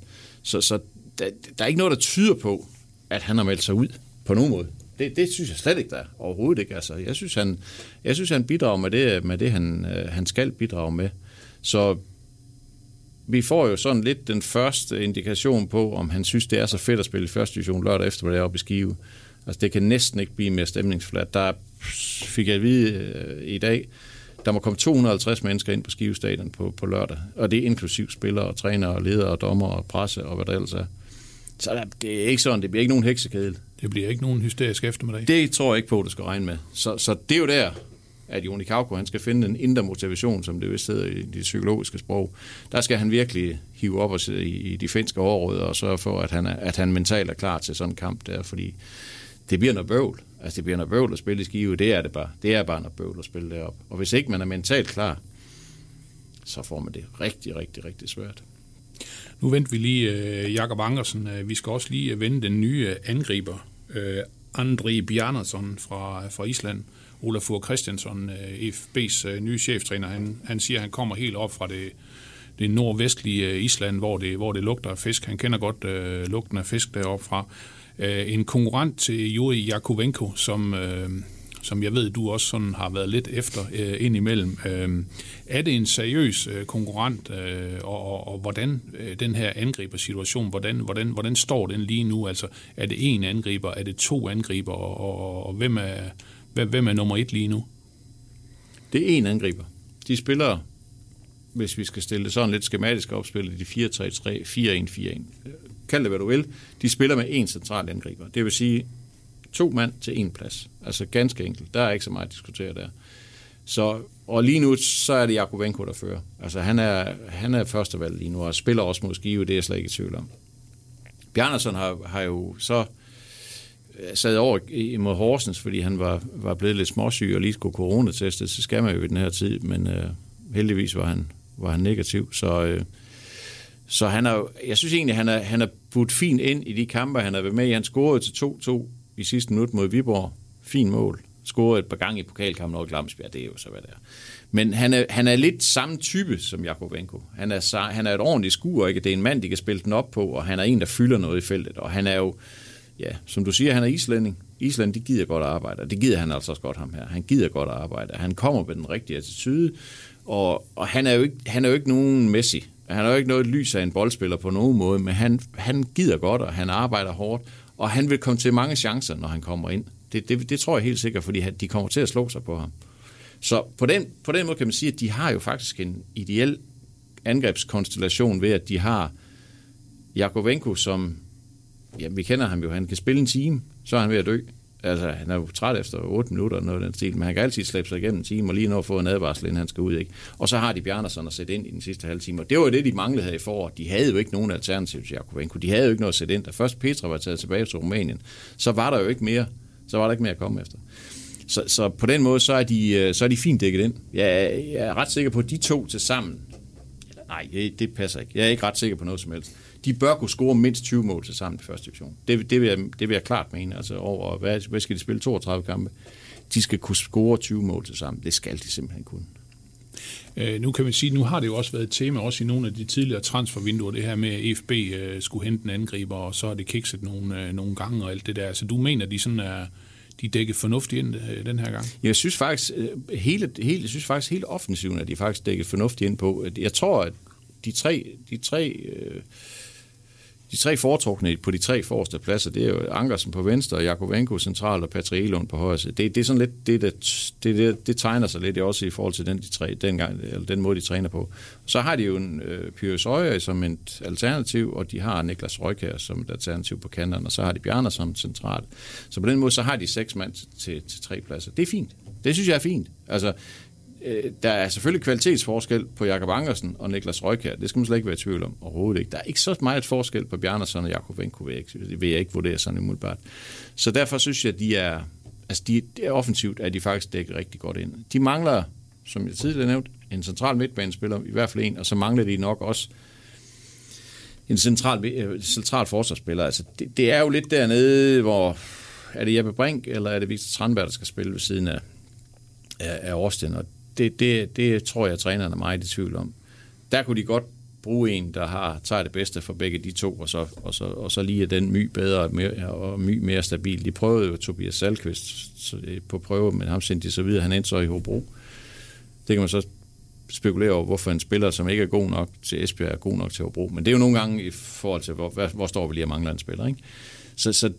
Så, så der, der er ikke noget, der tyder på, at han har meldt sig ud på nogen måde. Det, det synes jeg slet ikke, der er. Overhovedet ikke. Altså, jeg, synes, han, jeg synes, han bidrager med det, med det han, øh, han skal bidrage med. Så vi får jo sådan lidt den første indikation på, om han synes, det er så fedt at spille i første division lørdag eftermiddag oppe i Skive. Altså, det kan næsten ikke blive mere stemningsfladt. Der fik jeg at vide øh, i dag, der må komme 250 mennesker ind på Skive Stadion på, på lørdag, og det er inklusiv spillere, og trænere, og ledere, og dommer, og presse, og hvad der ellers er. Så der, det er ikke sådan, det bliver ikke nogen heksekedel. Det bliver ikke nogen hysterisk eftermiddag. Det tror jeg ikke på, at det skal regne med. Så, så det er jo der, at Joni Kauko, han skal finde en indre motivation, som det vist hedder i det psykologiske sprog. Der skal han virkelig hive op og sidde i, i de finske overråder og sørge for, at han, er, at han mentalt er klar til sådan en kamp der, fordi det bliver noget bøvl. Altså, det bliver noget bøvl at spille i Skive, det er det bare. Det er bare noget bøvl at spille derop. Og hvis ikke man er mentalt klar, så får man det rigtig, rigtig, rigtig svært. Nu venter vi lige uh, Jakob Angersen. Uh, vi skal også lige vende den nye øh, angriber, uh, André Bjarnason fra, fra Island. Olafur Christiansson, uh, FB's uh, nye cheftræner, han, han siger, at han kommer helt op fra det, det nordvestlige Island, hvor det, hvor det lugter af fisk. Han kender godt uh, lugten af fisk deroppe fra. Øh, en konkurrent til Juri Jakovenko, som, øh, som jeg ved, du også sådan har været lidt efter øh, indimellem. Øh, er det en seriøs øh, konkurrent, øh, og, og, og hvordan øh, den her angribersituation, hvordan, hvordan, hvordan står den lige nu? Altså, er det en angriber, er det to angriber, og, og, og hvem, er, hvem, hvem er nummer et lige nu? Det er en angriber. De spiller, hvis vi skal stille det sådan lidt skematisk opspillet, de 4-3-3, 4-1-4-1. Kald det, hvad du vil. De spiller med en central angriber. Det vil sige to mand til en plads. Altså ganske enkelt. Der er ikke så meget at diskutere der. Så, og lige nu, så er det Jakob Venko, der fører. Altså han er, han er førstevalg lige nu, og spiller også mod Skive, det er jeg slet ikke i tvivl om. Bjarnason har, har jo så øh, sad over imod Horsens, fordi han var, var blevet lidt småsyg og lige skulle coronatestet, så skal man jo i den her tid, men øh, heldigvis var han, var han negativ, så, øh, så han er, jeg synes egentlig, han er, han er budt fint ind i de kampe, han har været med i. Han scorede til 2-2 i sidste minut mod Viborg. Fin mål. Scorede et par gange i pokalkampen over Glamsbjerg, det er jo så, hvad det er. Men han er, han er lidt samme type som Jakovenko. Han er, han er et ordentligt skuer, ikke? Det er en mand, de kan spille den op på, og han er en, der fylder noget i feltet. Og han er jo, ja, som du siger, han er islænding. Island, de gider godt at arbejde, og det gider han altså også godt ham her. Han gider godt at arbejde. Han kommer med den rigtige attitude, og, og han, er jo ikke, han er jo ikke nogen Messi. Han er jo ikke noget lys af en boldspiller på nogen måde, men han, han gider godt, og han arbejder hårdt, og han vil komme til mange chancer, når han kommer ind. Det, det, det tror jeg helt sikkert, fordi de kommer til at slå sig på ham. Så på den, på den måde kan man sige, at de har jo faktisk en ideel angrebskonstellation ved, at de har Jakovenko, som, ja, vi kender ham jo, han kan spille en time, så er han ved at dø. Altså, han er jo træt efter 8 minutter og noget den stil, men han kan altid slæbe sig igennem en time og lige nå at få en advarsel, inden han skal ud. Ikke? Og så har de Bjarnason at sætte ind i den sidste halve time. Og det var jo det, de manglede her i foråret. De havde jo ikke nogen alternativ til Jakovenko. De havde jo ikke noget at sætte ind. Da først Petra var taget tilbage til Rumænien, så var der jo ikke mere, så var der ikke mere at komme efter. Så, så på den måde, så er, de, øh, så er de fint dækket ind. Jeg, jeg er ret sikker på, at de to til sammen, nej, det passer ikke. Jeg er ikke ret sikker på noget som helst de bør kunne score mindst 20 mål til sammen i første division. Det, det, vil, jeg, det vil jeg klart mene. Altså over, hvad, hvad skal de spille? 32 kampe? De skal kunne score 20 mål til sammen. Det skal de simpelthen kunne. Øh, nu kan man sige, nu har det jo også været et tema også i nogle af de tidligere transfervinduer, det her med, at EFB øh, skulle hente en angriber, og så er det kikset nogle, øh, nogle gange og alt det der. Så du mener, de sådan er, de dækket fornuftigt ind øh, den her gang? Jeg synes faktisk, øh, hele, hele, jeg synes faktisk hele offensiven er de faktisk dækket fornuftigt ind på. Jeg tror, at de tre, de tre øh, de tre foretrukne på de tre forreste pladser, det er jo Ankersen på venstre, Jakovenko centralt og Patrick Elund på højre Det, det er sådan lidt, det, det, det, det, tegner sig lidt også i forhold til den, de tre, den, gang, eller den måde, de træner på. Så har de jo en øh, Pyrus Øje som et alternativ, og de har Niklas Røykær som et alternativ på kanterne, og så har de Bjarner som centralt. Så på den måde, så har de seks mand til, til, til tre pladser. Det er fint. Det synes jeg er fint. Altså, øh, der er selvfølgelig kvalitetsforskel på Jakob Angersen og Niklas Røykær. Det skal man slet ikke være i tvivl om overhovedet ikke. Der er ikke så meget forskel på Bjarnason og Jakob Venko, vil jeg ikke, vil jeg ikke vurdere sådan umiddelbart. Så derfor synes jeg, at de er, altså de, de er offensivt, at de faktisk dækker rigtig godt ind. De mangler, som jeg tidligere nævnt, en central midtbanespiller, i hvert fald en, og så mangler de nok også en central, øh, central forsvarsspiller. Altså, det, det, er jo lidt dernede, hvor er det Jeppe Brink, eller er det Victor Tranberg, der skal spille ved siden af, af, af Austin, og det, det, det tror jeg, at trænerne er meget i tvivl om. Der kunne de godt bruge en, der har tager det bedste for begge de to, og så, og så, og så lige er den my bedre og, mere, og my mere stabil. De prøvede jo Tobias Salkvist øh, på prøve, men ham sendte de så videre. Han endte så i Hobro. Det kan man så spekulere over, hvorfor en spiller, som ikke er god nok til Esbjerg, er god nok til Hobro. Men det er jo nogle gange i forhold til, hvor, hvor står vi lige og mangler en spiller. Ikke? Så, så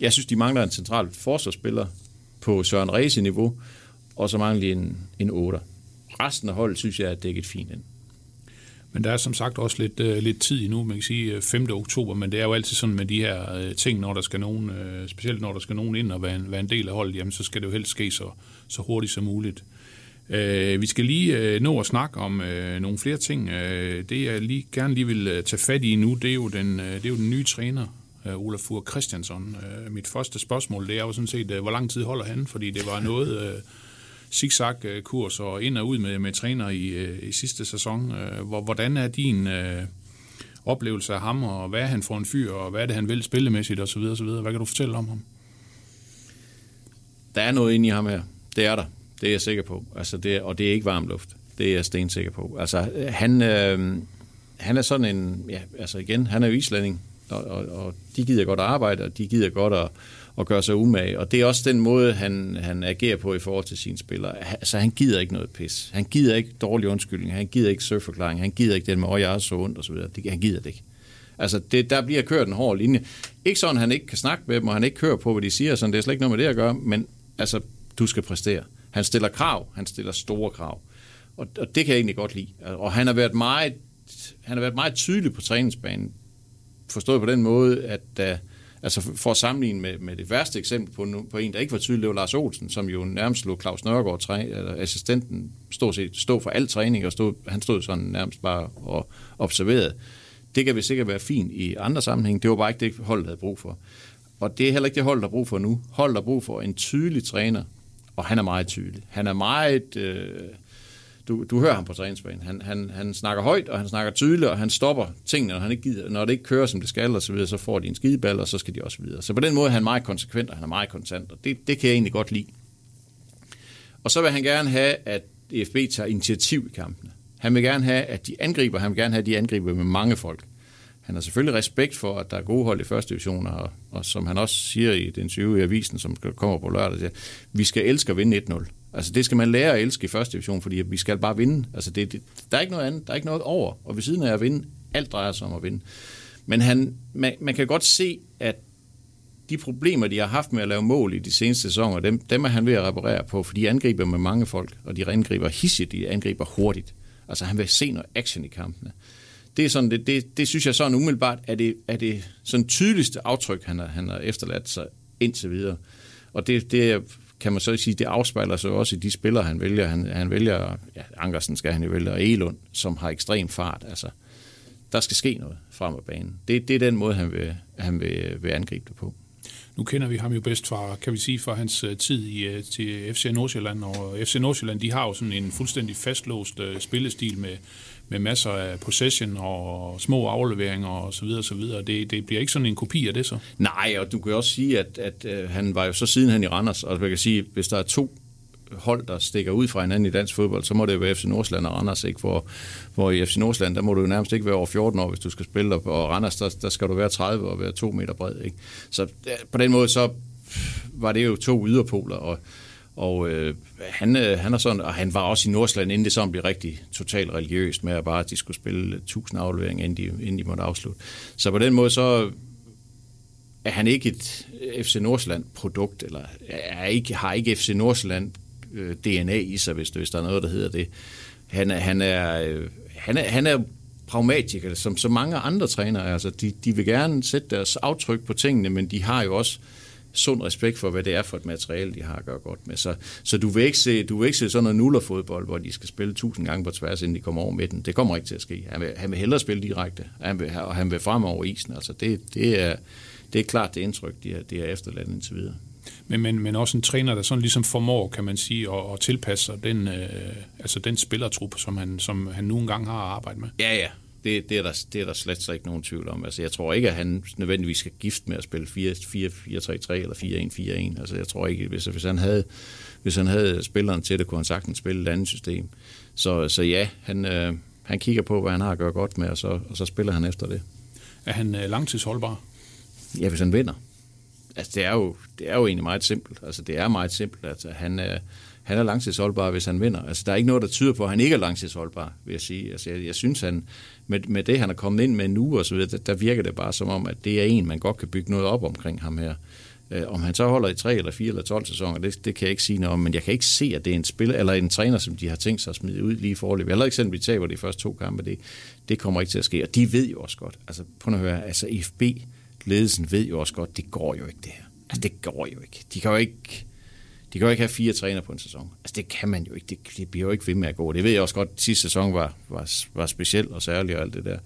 jeg synes, de mangler en central forsvarsspiller på Søren Reese niveau, og så mangler de en, en 8. Resten af holdet synes jeg er dækket fint ind. Men der er som sagt også lidt, uh, lidt tid endnu, man kan sige øh, 5. oktober, men det er jo altid sådan med de her uh, ting, når der skal nogen, uh, specielt når der skal nogen ind og være en, være en del af holdet, jamen så skal det jo helst ske så, så hurtigt som muligt. Uh, vi skal lige uh, nå at snakke om uh, nogle flere ting. Uh, det jeg lige, gerne lige vil uh, tage fat i nu, det er jo den, uh, det er jo den nye træner, uh, Olaf Fur Christiansson. Uh, mit første spørgsmål, det er jo sådan set, uh, hvor lang tid holder han? Fordi det var noget... Uh, zigzag-kurs øh, og ind og ud med, med træner i, øh, i sidste sæson. Øh, hvordan er din øh, oplevelse af ham, og hvad er han for en fyr, og hvad er det, han vil spillemæssigt osv. osv. Hvad kan du fortælle om ham? Der er noget inde i ham her. Det er der. Det er jeg sikker på. Altså det, og det er ikke varm luft. Det er jeg stensikker på. Altså, han, øh, han er sådan en... Ja, altså igen, han er jo islænding, og, og, og de gider godt at arbejde, og de gider godt at, at gøre sig umage. Og det er også den måde, han, han agerer på i forhold til sine spillere. Altså, han gider ikke noget pis. Han gider ikke dårlige undskyldninger. Han gider ikke surforklaring. Han gider ikke den med, åh, jeg er så ondt, og så videre. Det, han gider det ikke. Altså, det, der bliver kørt en hård linje. Ikke sådan, han ikke kan snakke med dem, og han ikke hører på, hvad de siger. Sådan, det er slet ikke noget med det at gøre, men altså, du skal præstere. Han stiller krav. Han stiller store krav. Og, og det kan jeg egentlig godt lide. Og han har været meget, han har været meget tydelig på træningsbanen. Forstået på den måde, at uh, Altså for at sammenligne med, med det værste eksempel på, på en, der ikke var tydelig, det var Lars Olsen, som jo nærmest lå Claus Nørgaard, træ, eller assistenten, stod, set, stod for al træning, og stod, han stod sådan nærmest bare og observerede. Det kan vi sikkert være fint i andre sammenhæng. Det var bare ikke det, holdet havde brug for. Og det er heller ikke det hold, der har brug for nu. Hold der brug for en tydelig træner, og han er meget tydelig. Han er meget... Øh, du, du hører ham på træningsbanen. Han, han, han snakker højt, og han snakker tydeligt, og han stopper tingene, når, han ikke gider, når det ikke kører, som det skal, og så videre, så får de en skideball, og så skal de også videre. Så på den måde er han meget konsekvent, og han er meget kontant, og det, det kan jeg egentlig godt lide. Og så vil han gerne have, at EFB tager initiativ i kampene. Han vil gerne have, at de angriber, han vil gerne have, at de angriber med mange folk. Han har selvfølgelig respekt for, at der er gode hold i første division, og, og som han også siger i den 20. i avisen, som kommer på lørdag, siger, vi skal elske at vinde 1-0. Altså det skal man lære at elske i første division, fordi vi skal bare vinde. Altså det, det, der er ikke noget andet, der er ikke noget over. Og ved siden af at vinde, alt drejer sig om at vinde. Men han, man, man kan godt se, at de problemer, de har haft med at lave mål i de seneste sæsoner, dem, dem er han ved at reparere på, for de angriber med mange folk, og de angriber hissigt, de angriber hurtigt. Altså han vil se noget action i kampene. Det, er sådan, det, det, det synes jeg sådan umiddelbart er det, er det sådan tydeligste aftryk, han har, han har efterladt sig indtil videre. Og det, det kan man så sige, det afspejler sig også i de spillere, han vælger. Han, han vælger, ja, Ankersen skal han jo vælge, og Elund, som har ekstrem fart. Altså, der skal ske noget frem af banen. Det, det er den måde, han vil, han vil, vil angribe det på. Nu kender vi ham jo bedst fra, kan vi sige, fra hans øh, tid i, øh, til FC Nordsjælland, og FC Nordsjælland, de har jo sådan en fuldstændig fastlåst øh, spillestil med, med masser af possession og små afleveringer og så videre, og så videre. Det, det bliver ikke sådan en kopi af det så? Nej, og du kan også sige, at, at, øh, han var jo så siden han i Randers, og man kan sige, hvis der er to hold, der stikker ud fra hinanden i dansk fodbold, så må det være FC Nordsjælland og Randers, ikke? Hvor, hvor i FC Nordsjælland, der må du jo nærmest ikke være over 14 år, hvis du skal spille, og Randers, der, der skal du være 30 og være to meter bred. Ikke? Så på den måde, så var det jo to yderpoler, og, og øh, han, øh, han, er sådan, og han var også i Nordsjælland, inden det sådan blev rigtig totalt religiøst med, at bare at de skulle spille 1000 afleveringer, inden de, inden de måtte afslutte. Så på den måde, så er han ikke et øh, FC Nordsjælland-produkt, eller er ikke, har ikke FC Nordsjælland øh, DNA i sig, hvis, hvis der er noget, der hedder det. Han er, han er, øh, han er, han er pragmatiker, altså, som så mange andre trænere. Altså, de, de vil gerne sætte deres aftryk på tingene, men de har jo også sund respekt for, hvad det er for et materiale, de har at gøre godt med. Så, så du, vil ikke se, du vil ikke se sådan noget nullerfodbold, hvor de skal spille tusind gange på tværs, inden de kommer over midten. Det kommer ikke til at ske. Han vil, han vil hellere spille direkte, han vil, og han vil frem over isen. Altså det, det, er, det er klart det indtryk, de har, de har efterladt indtil videre. Men, men, men også en træner, der sådan ligesom formår, kan man sige, at, at tilpasse sig den, øh, altså den spillertruppe, som han, som han nu engang har arbejdet med. Ja, ja. Det, det, er der, det er der slet, ikke nogen tvivl om. Altså, jeg tror ikke, at han nødvendigvis skal gift med at spille 4-4-3-3 eller 4-1-4-1. Altså, jeg tror ikke, hvis, hvis, han havde, hvis han havde spilleren til det, kunne han sagtens spille et andet system. Så, så ja, han, øh, han kigger på, hvad han har at gøre godt med, og så, og så spiller han efter det. Er han øh, langtidsholdbar? Ja, hvis han vinder. Altså, det er jo, det er jo egentlig meget simpelt. Altså, det er meget simpelt. Altså, han, øh, han er langtidsholdbar, hvis han vinder. Altså, der er ikke noget, der tyder på, at han ikke er langtidsholdbar, vil jeg sige. Altså, jeg, jeg synes, han, med, med det, han er kommet ind med nu, og så videre, der, der virker det bare som om, at det er en, man godt kan bygge noget op omkring ham her. Øh, om han så holder i 3 eller 4 eller 12 sæsoner, det, det kan jeg ikke sige noget om, men jeg kan ikke se, at det er en spiller eller en træner, som de har tænkt sig at smide ud lige i forløb. Eller ikke selvom vi taber de første to kampe, det, det kommer ikke til at ske. Og de ved jo også godt, altså prøv at høre, altså IFB, ledelsen ved jo også godt, det går jo ikke det her. Altså det går jo ikke. De kan jo ikke, de kan jo ikke have fire træner på en sæson. Altså det kan man jo ikke. Det, det bliver jo ikke ved med at gå. Det ved jeg også godt, at sidste sæson var, var, var speciel og særlig og alt det der.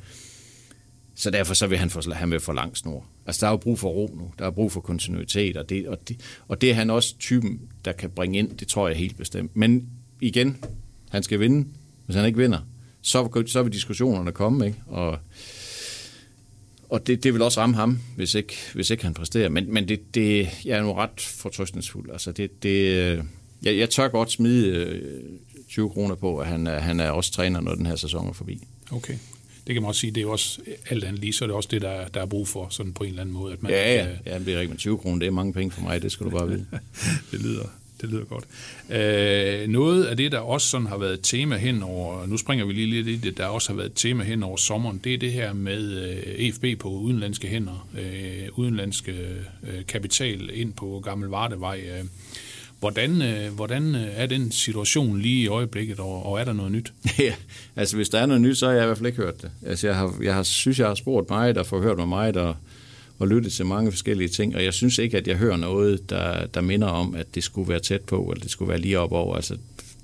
Så derfor så vil han, få, han vil få lang snor. Altså, der er jo brug for ro nu. Der er brug for kontinuitet, og det, og, det, og det er han også typen, der kan bringe ind. Det tror jeg helt bestemt. Men igen, han skal vinde. Hvis han ikke vinder, så, så vil diskussionerne komme, ikke? Og, og det, det vil også ramme ham, hvis ikke, hvis ikke han præsterer. Men, men det, det, jeg er nu ret fortrøstningsfuld. Altså, det, det, jeg, jeg tør godt smide 20 øh, kroner på, at han, han er også træner, når den her sæson er forbi. Okay det kan man også sige, det er også alt andet lige, så er det også det, der, der er brug for, sådan på en eller anden måde. At man ja, ja, ja, det er rigtigt, 20 kroner, det er mange penge for mig, det skal du bare vide. det lyder, det lyder godt. Øh, noget af det, der også sådan har været et tema hen over, nu springer vi lige lidt i det, der også har været et tema hen over sommeren, det er det her med øh, EFB på udenlandske hænder, øh, udenlandske øh, kapital ind på Gammel Vardevej. Øh, Hvordan, øh, hvordan øh, er den situation lige i øjeblikket, og, og er der noget nyt? Ja, altså hvis der er noget nyt, så har jeg i hvert fald ikke hørt det. Altså jeg, har, jeg har, synes, jeg har spurgt mig, der får hørt mig der og, og lyttet til mange forskellige ting, og jeg synes ikke, at jeg hører noget, der, der minder om, at det skulle være tæt på, eller det skulle være lige op over. Altså,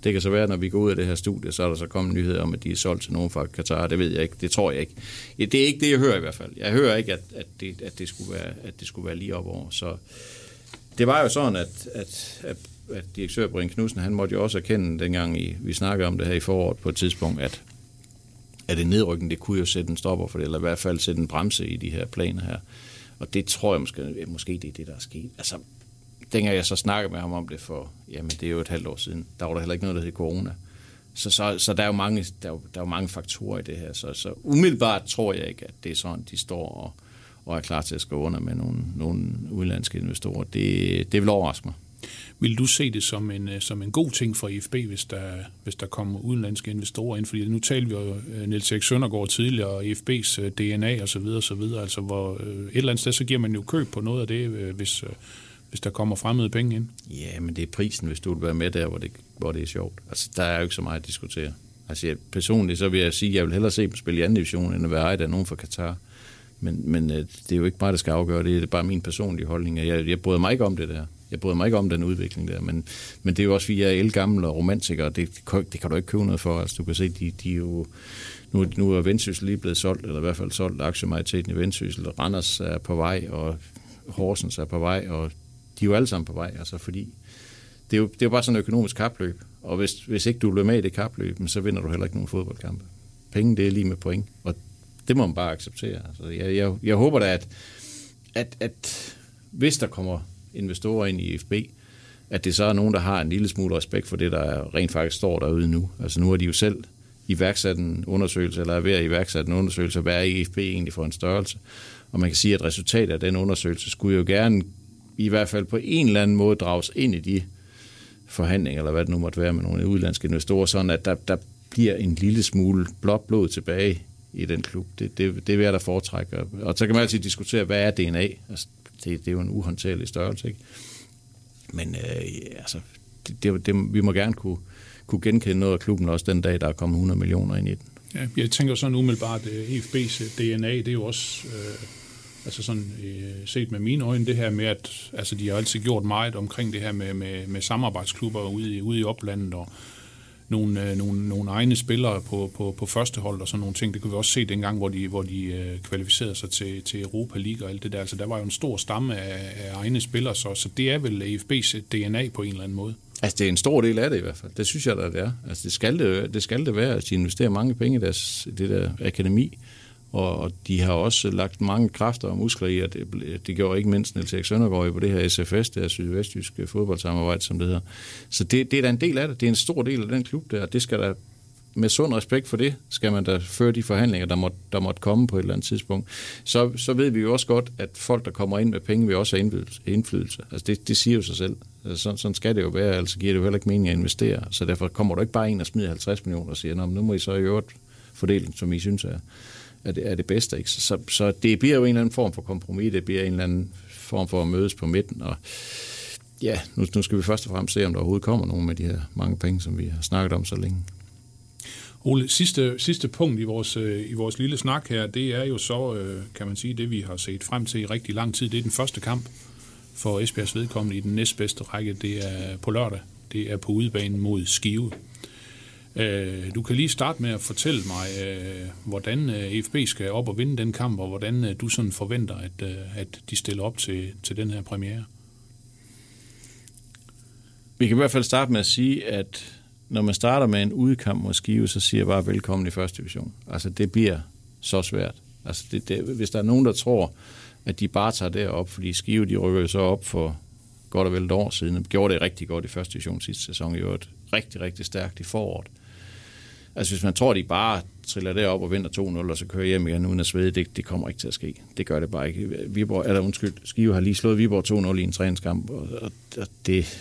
det kan så være, når vi går ud af det her studie, så er der så kommet nyheder om, at de er solgt til nogen fra Katar. Det ved jeg ikke. Det tror jeg ikke. Det er ikke det, jeg hører i hvert fald. Jeg hører ikke, at, at, det, at, det, skulle være, at det skulle være lige op over. Så det var jo sådan, at, at, at, at direktør Brian Knudsen, han måtte jo også erkende, dengang i, vi snakkede om det her i foråret på et tidspunkt, at, at det nedrykning, det kunne jo sætte en stopper for det, eller i hvert fald sætte en bremse i de her planer her. Og det tror jeg måske, måske det er det, der er sket. Altså, dengang jeg så snakkede med ham om det for, jamen det er jo et halvt år siden, der var der heller ikke noget, der hed corona. Så, så, så der, er jo mange, der, er jo, der er jo mange faktorer i det her. Så, så umiddelbart tror jeg ikke, at det er sådan, de står og, og er klar til at skrive under med nogle, nogle udenlandske investorer. Det, det vil overraske mig. Vil du se det som en, øh, som en god ting for IFB, hvis der, hvis der kommer udenlandske investorer ind? Fordi nu talte vi jo øh, Niels Erik Søndergaard tidligere, og IFB's øh, DNA og så videre, så videre. Altså, hvor et eller andet sted, så giver man jo køb på noget af det, hvis, hvis der kommer fremmede penge ind. Ja, men det er prisen, hvis du vil være med der, hvor det, hvor det er sjovt. Altså, der er jo ikke så meget at diskutere. Altså, jeg, personligt så vil jeg sige, at jeg vil hellere se dem spille i anden division, end at være ejet af nogen fra Katar. Men, men det er jo ikke mig, der skal afgøre det. Det er bare min personlige holdning. Jeg, jeg bryder mig ikke om det der. Jeg bryder mig ikke om den udvikling der, men, men det er jo også, vi er elgamle og romantikere, og det, det kan du ikke købe noget for. Altså, du kan se, de, de er jo, nu, nu er Vendsyssel lige blevet solgt, eller i hvert fald solgt aktiemajoriteten i Vendsyssel. Randers er på vej, og Horsens er på vej, og de er jo alle sammen på vej, altså fordi det er jo, det er jo bare sådan et økonomisk kapløb, og hvis, hvis ikke du løber med i det kapløb, så vinder du heller ikke nogen fodboldkampe. Penge, det er lige med point, og det må man bare acceptere. Altså, jeg, jeg, jeg håber da, at, at, at hvis der kommer investorer ind i FB, at det så er nogen, der har en lille smule respekt for det, der rent faktisk står derude nu. Altså nu har de jo selv iværksat en undersøgelse, eller er ved at iværksætte en undersøgelse, hvad er IFB egentlig for en størrelse. Og man kan sige, at resultatet af den undersøgelse skulle jo gerne i hvert fald på en eller anden måde drages ind i de forhandlinger, eller hvad det nu måtte være med nogle udlandske investorer, sådan at der, der bliver en lille smule blåt blod tilbage i den klub. Det, det, det vil jeg da foretrække. Og så kan man altid diskutere, hvad er DNA? Altså, det, det er jo en uhåndterlig størrelse, ikke? Men øh, altså, det, det, det, vi må gerne kunne, kunne genkende noget af klubben også den dag, der er kommet 100 millioner ind i den. Ja, jeg tænker sådan umiddelbart, øh, at EFB's øh, DNA, det er jo også, øh, altså sådan øh, set med mine øjne, det her med, at altså, de har altid gjort meget omkring det her med, med, med samarbejdsklubber ude i, ude i oplandet, og nogle, øh, nogle, nogle egne spillere på, på, på første hold og sådan nogle ting. Det kunne vi også se dengang, hvor de, hvor de øh, kvalificerede sig til, til Europa League og alt det der. Altså, der var jo en stor stamme af, af egne spillere, så, så det er vel AFB's DNA på en eller anden måde. Altså, det er en stor del af det i hvert fald. Det synes jeg da, det er. Altså, det skal det, det, skal det være, at de investerer mange penge i deres, det der akademi og, og de har også lagt mange kræfter og muskler i, og det, det gjorde ikke mindst Niels Erik Søndergaard på det her SFS, det her sydvestjyske fodboldsamarbejde, som det hedder. Så det, det er da en del af det. Det er en stor del af den klub der, og det skal der med sund respekt for det, skal man da føre de forhandlinger, der måtte, der måtte komme på et eller andet tidspunkt. Så, så ved vi jo også godt, at folk, der kommer ind med penge, vil også have indflydelse. indflydelse. Altså det, det siger jo sig selv. Altså, sådan, sådan skal det jo være, altså giver det jo heller ikke mening at investere. Så derfor kommer du ikke bare ind og smider 50 millioner og siger, Nå, men nu må I så i øvrigt fordele, som I synes er, er, det, er det bedste. Ikke? Så, så, så det bliver jo en eller anden form for kompromis, det bliver en eller anden form for at mødes på midten, og ja, nu, nu skal vi først og fremmest se, om der overhovedet kommer nogen med de her mange penge, som vi har snakket om så længe. Ole, sidste, sidste punkt i vores, øh, i vores lille snak her, det er jo så, øh, kan man sige, det vi har set frem til i rigtig lang tid. Det er den første kamp for Esbjergs vedkommende i den næstbedste række. Det er på lørdag. Det er på udebanen mod Skive. Øh, du kan lige starte med at fortælle mig, øh, hvordan øh, FB skal op og vinde den kamp, og hvordan øh, du sådan forventer, at, øh, at de stiller op til, til den her premiere. Vi kan i hvert fald starte med at sige, at når man starter med en udekamp mod Skive, så siger jeg bare velkommen i første division. Altså det bliver så svært. Altså det, det, hvis der er nogen, der tror, at de bare tager derop, fordi Skive de rykker så op for godt og vel et år siden, og gjorde det rigtig godt i første division sidste sæson, i øvrigt rigtig, rigtig stærkt i foråret. Altså hvis man tror, at de bare triller derop og vinder 2-0, og så kører hjem igen uden at svede, det, det kommer ikke til at ske. Det gør det bare ikke. Viborg, eller undskyld, Skive har lige slået Viborg 2-0 i en træningskamp, og, og det,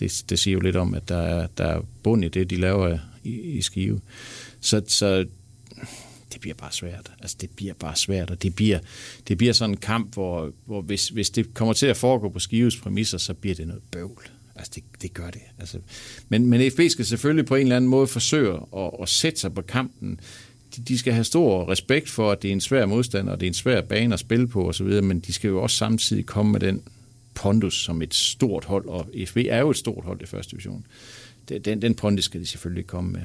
det, det siger jo lidt om, at der er, der er bund i det, de laver i, i Skive. Så, så det bliver bare svært. Altså, det bliver bare svært, og det bliver, det bliver sådan en kamp, hvor, hvor hvis, hvis det kommer til at foregå på Skives præmisser, så bliver det noget bøvl. Altså, det, det gør det. Altså, men, men FB skal selvfølgelig på en eller anden måde forsøge at, at sætte sig på kampen. De, de skal have stor respekt for, at det er en svær modstander, og det er en svær bane at spille på osv., men de skal jo også samtidig komme med den pondus som et stort hold, og FB er jo et stort hold i første division. Den, den pondus skal de selvfølgelig komme med.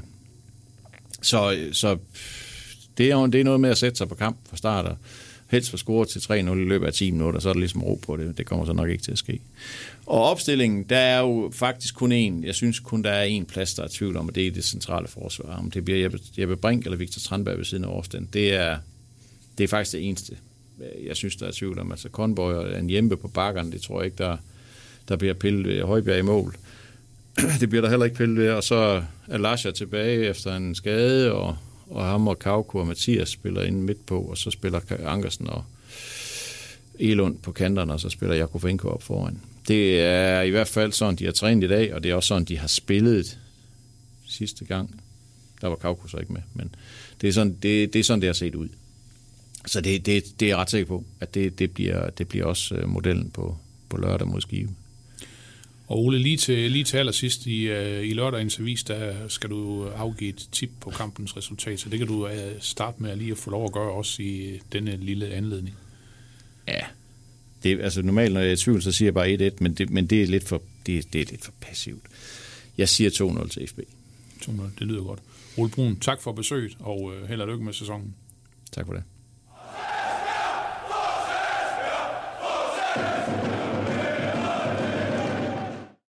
Så, så det, er, det er noget med at sætte sig på kamp fra start, og helst få score til 3-0 i løbet af 10 minutter, så er der ligesom ro på det. Det kommer så nok ikke til at ske. Og opstillingen, der er jo faktisk kun én. Jeg synes kun, der er én plads, der er tvivl om, og det er det centrale forsvar. Om det bliver Jeppe, Jeppe Brink eller Victor Strandberg ved siden af Årsten, det er, det er faktisk det eneste jeg synes, der er tvivl om. Altså Conboy og en hjemme på bakkerne, det tror jeg ikke, der, der bliver pillet ved Højbjerg i mål. det bliver der heller ikke pillet ved. Og så er Lasha tilbage efter en skade, og, og ham og Kauko og Mathias spiller inde midt på, og så spiller Ankersen og Elund på kanterne, og så spiller Jakob Vinko op foran. Det er i hvert fald sådan, de har trænet i dag, og det er også sådan, de har spillet sidste gang. Der var Kauko så ikke med, men det er sådan, det, det, er sådan, det har set ud. Så det, det, det er jeg ret sikker på, at det, det, bliver, det bliver også øh, modellen på, på lørdag mod Skive. Og Ole, lige til, lige til allersidst i, øh, i lørdagens avis, der skal du afgive et tip på kampens resultat, så det kan du øh, starte med lige at få lov at gøre også i øh, denne lille anledning. Ja, det, altså normalt når jeg er i tvivl, så siger jeg bare 1-1, men det, men det, er, lidt for, det, det er lidt for passivt. Jeg siger 2-0 til FB. 2-0, det lyder godt. Ole Brun, tak for besøget, og øh, held og lykke med sæsonen. Tak for det. Thank.